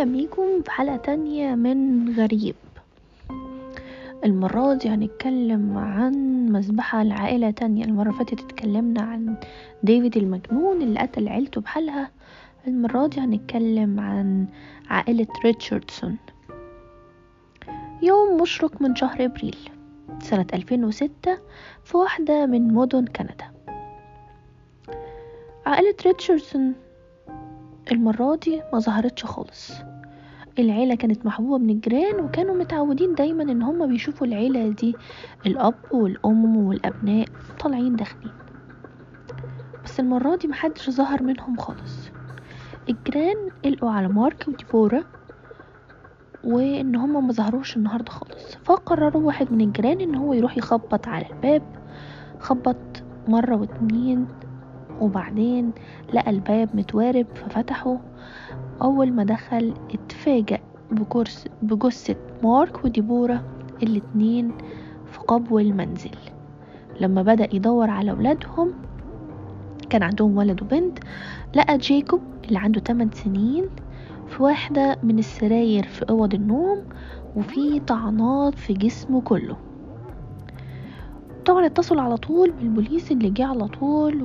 أهلا بيكم في حلقة تانية من غريب. المرة دي هنتكلم عن مذبحة لعائلة تانية. المرة فاتت اتكلمنا عن ديفيد المجنون اللي قتل عيلته بحالها. المرة دي هنتكلم عن عائلة ريتشاردسون. يوم مشرق من شهر أبريل سنة 2006 في واحدة من مدن كندا. عائلة ريتشاردسون المرة دي ما ظهرتش خالص. العيلة كانت محبوبة من الجيران وكانوا متعودين دايما إن هما بيشوفوا العيلة دي الأب والأم والأبناء طالعين داخلين. بس المرة دي محدش ظهر منهم خالص. الجيران قلقوا على مارك وديبورا وإن هما ما ظهروش النهاردة خالص. فقرروا واحد من الجيران إن هو يروح يخبط على الباب خبط مرة واتنين وبعدين لقى الباب متوارب ففتحه. أول ما دخل اتفاجأ بكرس بجثة مارك وديبورا الاتنين في قبو المنزل. لما بدأ يدور على ولادهم كان عندهم ولد وبنت لقى جيكوب اللي عنده 8 سنين في واحدة من السراير في أوض النوم وفي طعنات في جسمه كله. طبعا اتصلوا على طول بالبوليس اللي جه على طول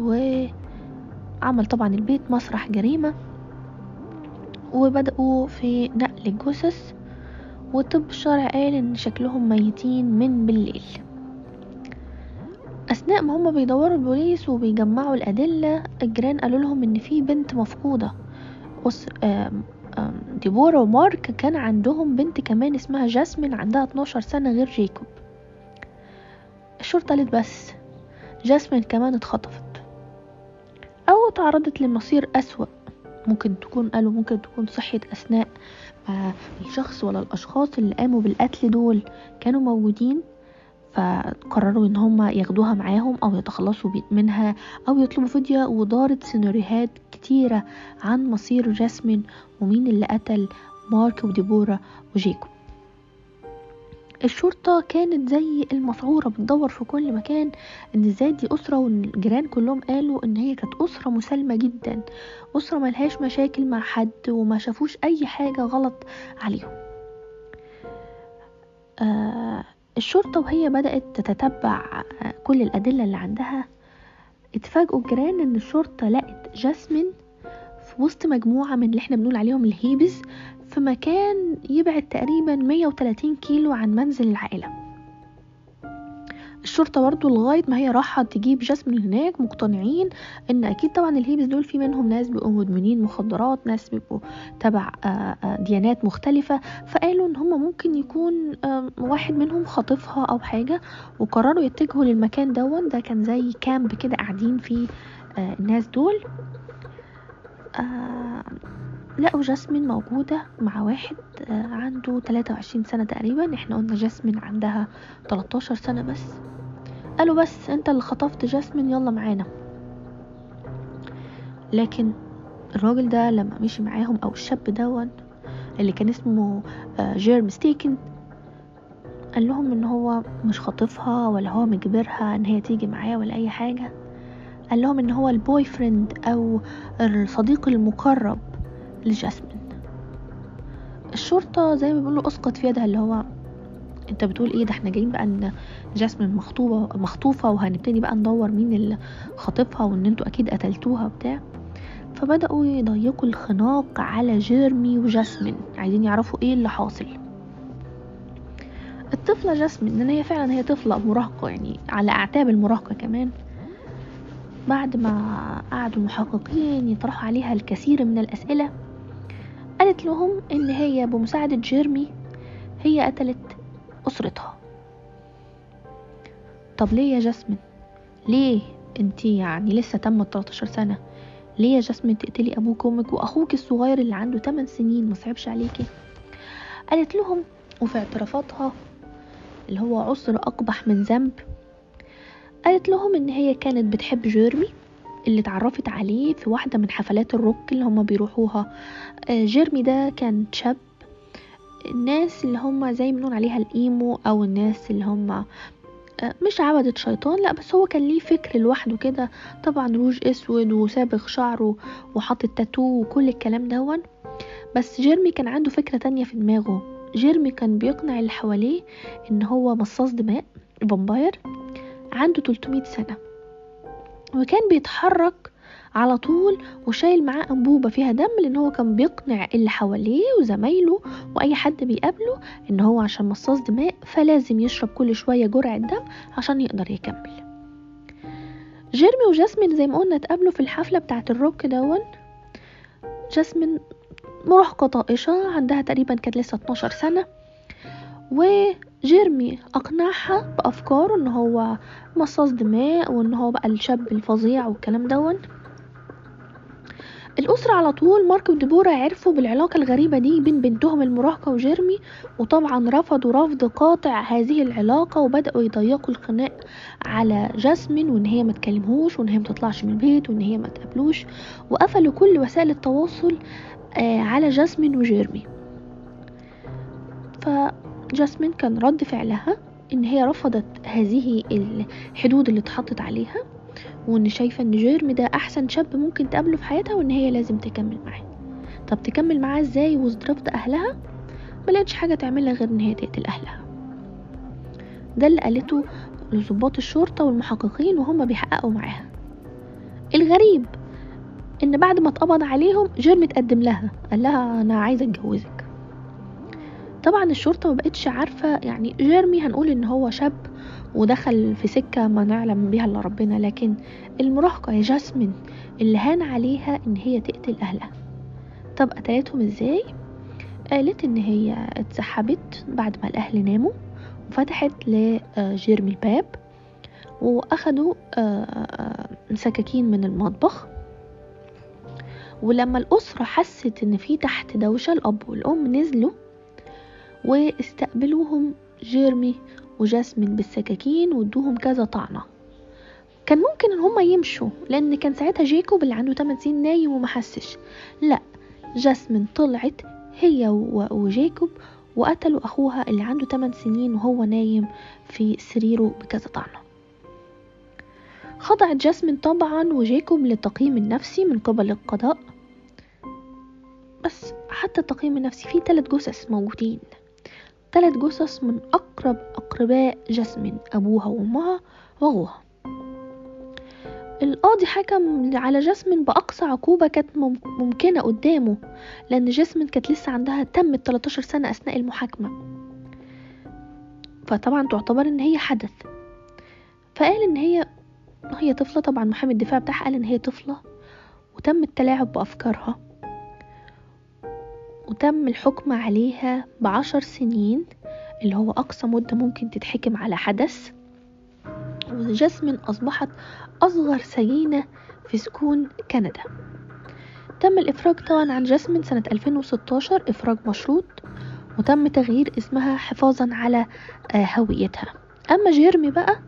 وعمل طبعا البيت مسرح جريمة وبدأوا في نقل الجثث والطب الشرعي قال ان شكلهم ميتين من بالليل. أثناء ما هما بيدوروا البوليس وبيجمعوا الأدلة الجيران قالوا لهم إن في بنت. آم... ديبورا ومارك كان عندهم بنت كمان اسمها جاسمين عندها 12 سنة غير جيكوب. الشرطة قالت بس جاسمين كمان اتخطفت. أو تعرضت لمصير أسوأ. ممكن تكون قالوا ممكن تكون صحيت أثناء ما الشخص ولا الأشخاص اللي قاموا بالقتل دول كانوا موجودين فقرروا إن هم ياخدوها معاهم أو يتخلصوا منها أو يطلبوا فدية ودارت سيناريوهات كتيرة عن مصير جاسمين ومين اللي قتل مارك وديبورا وجيكوب. الشرطة كانت زي المسعورة بتدور في كل مكان إن إزاي دي أسرة والجيران كلهم قالوا إن هي كانت أسرة مسالمة جدا. أسرة ملهاش مشاكل مع حد وما شافوش أي حاجة غلط عليهم. آه الشرطة وهي بدأت تتتبع كل الأدلة اللي عندها. اتفاجئوا الجيران إن الشرطة لقت جاسمين في وسط مجموعة من اللي إحنا بنقول عليهم الهيبز. في مكان يبعد تقريبا 130 كيلو عن منزل العائلة. الشرطة برضو لغاية ما هي راحت تجيب جاسمين هناك مقتنعين إن أكيد طبعا الهيبز دول في منهم ناس بيبقوا مدمنين مخدرات ناس بيبقوا تبع ديانات مختلفة فقالوا إن هم ممكن يكون واحد منهم خاطفها أو حاجة وقرروا يتجهوا للمكان دون. ده كان زي كامب كده قاعدين فيه الناس دول. لقوا جاسمين موجودة مع واحد عنده 23 سنة تقريبا. إحنا قلنا جاسمين عندها 13 سنة بس. قالوا بس أنت اللي خطفت جاسمين يلا معانا. لكن الراجل ده لما مشي معاهم أو الشاب دون اللي كان اسمه جيرم ستيكن قال لهم إن هو مش خاطفها ولا هو مجبرها إن هي تيجي معاه ولا أي حاجة. قال لهم إن هو البوي فريند أو الصديق المقرب. لجاسمين. الشرطة زي ما بيقولوا أسقط في يدها اللي هو أنت بتقول إيه ده؟ إحنا جايين بقى إن جاسمين مخطوبة مخطوفة وهنبتدي بقى ندور مين اللي خاطفها وإن أنتوا أكيد قتلتوها وبتاع. فبدأوا يضيقوا الخناق على جيرمي وجاسمين. عايزين يعرفوا إيه اللي حاصل. الطفلة جاسمين لأن هي فعلا هي طفلة مراهقة يعني على أعتاب المراهقة كمان. بعد ما قعدوا المحققين يطرحوا عليها الكثير من الأسئلة. قالت لهم إن هي بمساعدة جيرمي هي قتلت أسرتها. طب ليه يا جاسمين؟ ليه انتي يعني لسه تمت 13 سنة؟ ليه يا جاسمين تقتلي أبوك وأمك وأخوك الصغير اللي عنده 8 سنين مصعبش عليكي؟ قالت لهم وفي اعترافاتها اللي هو عسر أقبح من ذنب قالت لهم إن هي كانت بتحب جيرمي اللي اتعرفت عليه في واحدة من حفلات الروك اللي هما بيروحوها. جيرمي ده كان شاب. الناس اللي هما زي ما بنقول عليها الإيمو أو الناس اللي هما مش عبدة شيطان لا بس هو كان ليه فكر لوحده كده. طبعا روج أسود وسابغ شعره وحاطط تاتو وكل الكلام دون بس جيرمي كان عنده فكرة تانية في دماغه. جيرمي كان بيقنع اللي حواليه إن هو مصاص دماء فامباير عنده 300 سنة. وكان بيتحرك على طول وشايل معاه أنبوبة فيها دم لأن هو كان بيقنع اللي حواليه وزمايله وأي حد بيقابله إن هو عشان مصاص دماء فلازم يشرب كل شوية جرعة دم عشان يقدر يكمل. جيرمي وجاسمين زي ما قلنا اتقابلوا في الحفلة بتاعة الروك دون جاسمين مراهقة طائشة عندها تقريبا كانت لسه 12 سنة وجيرمي أقنعها بأفكاره إن هو مصاص دماء وإن هو بقى الشاب الفظيع والكلام دون. الأسرة على طول مارك وديبورا عرفوا بالعلاقة الغريبة دي بين بنتهم المراهقة وجيرمي وطبعا رفضوا رفض قاطع هذه العلاقة وبدأوا يضيقوا الخناق على جاسمين وإن هي ما تكلمهوش وإن هي ما تطلعش من البيت وإن هي ما تقابلوش وقفلوا كل وسائل التواصل آه، على جاسمين وجيرمي. فجاسمين كان رد فعلها إن هي رفضت هذه الحدود اللي اتحطت عليها وإن شايفة إن جيرمي ده أحسن شاب ممكن تقابله في حياتها وإن هي لازم تكمل معاه. طب تكمل معاه إزاي وظروف أهلها؟ ملقتش حاجة تعملها غير إن هي تقتل أهلها. ده اللي قالته لضباط الشرطة والمحققين وهم بيحققوا معاها. الغريب إن بعد ما اتقبض عليهم جيرمي تقدم لها قال لها أنا عايزة أتجوزك. طبعا الشرطة ما بقتش عارفة يعني جيرمي هنقول إن هو شاب ودخل في سكة ما نعلم بيها إلا ربنا لكن المراهقة يا جاسمين اللي هان عليها إن هي تقتل أهلها. طب قتلتهم إزاي؟ قالت إن هي اتسحبت بعد ما الأهل ناموا وفتحت لجيرمي الباب وأخدوا آه، آه، سكاكين من المطبخ. ولما الأسرة حست إن في تحت دوشة الأب والأم نزلوا واستقبلوهم جيرمي وجاسمين بالسكاكين وادوهم كذا طعنة. كان ممكن إن هما يمشوا لأن كان ساعتها جيكوب اللي عنده 8 سنين نايم ومحسش لا جاسمين طلعت هي وجيكوب وقتلوا أخوها اللي عنده 8 سنين وهو نايم في سريره بكذا طعنة. خضعت جاسمين طبعا وجيكوب للتقييم النفسي من قبل القضاء. بس حتى التقييم النفسي فيه ثلاث جثث موجودين. ثلاث جثث من أقرب أقرباء جاسمين أبوها وأمها وأخوها. القاضي حكم على جاسمين بأقصى عقوبة كانت ممكنة قدامه لأن جاسمين كانت لسه عندها تم 13 سنة أثناء المحاكمة. فطبعا تعتبر إن هي حدث. فقال إن هي هي طفلة طبعا محامي الدفاع بتاعها قال إن هي طفلة وتم التلاعب بأفكارها. وتم الحكم عليها بعشر سنين اللي هو أقصى مدة ممكن تتحكم على حدث. وجاسمين أصبحت أصغر سجينة في سكون كندا. تم الإفراج طبعا عن جاسمين سنة 2016 إفراج مشروط وتم تغيير اسمها حفاظا على آه، هويتها. أما جيرمي بقى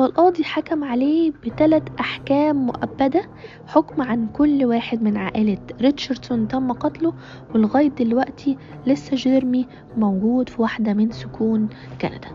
فالقاضي حكم عليه بثلاث أحكام مؤبدة حكم عن كل واحد من عائلة ريتشاردسون تم قتله ولغاية دلوقتي لسه جيرمي موجود في واحدة من سكون كندا.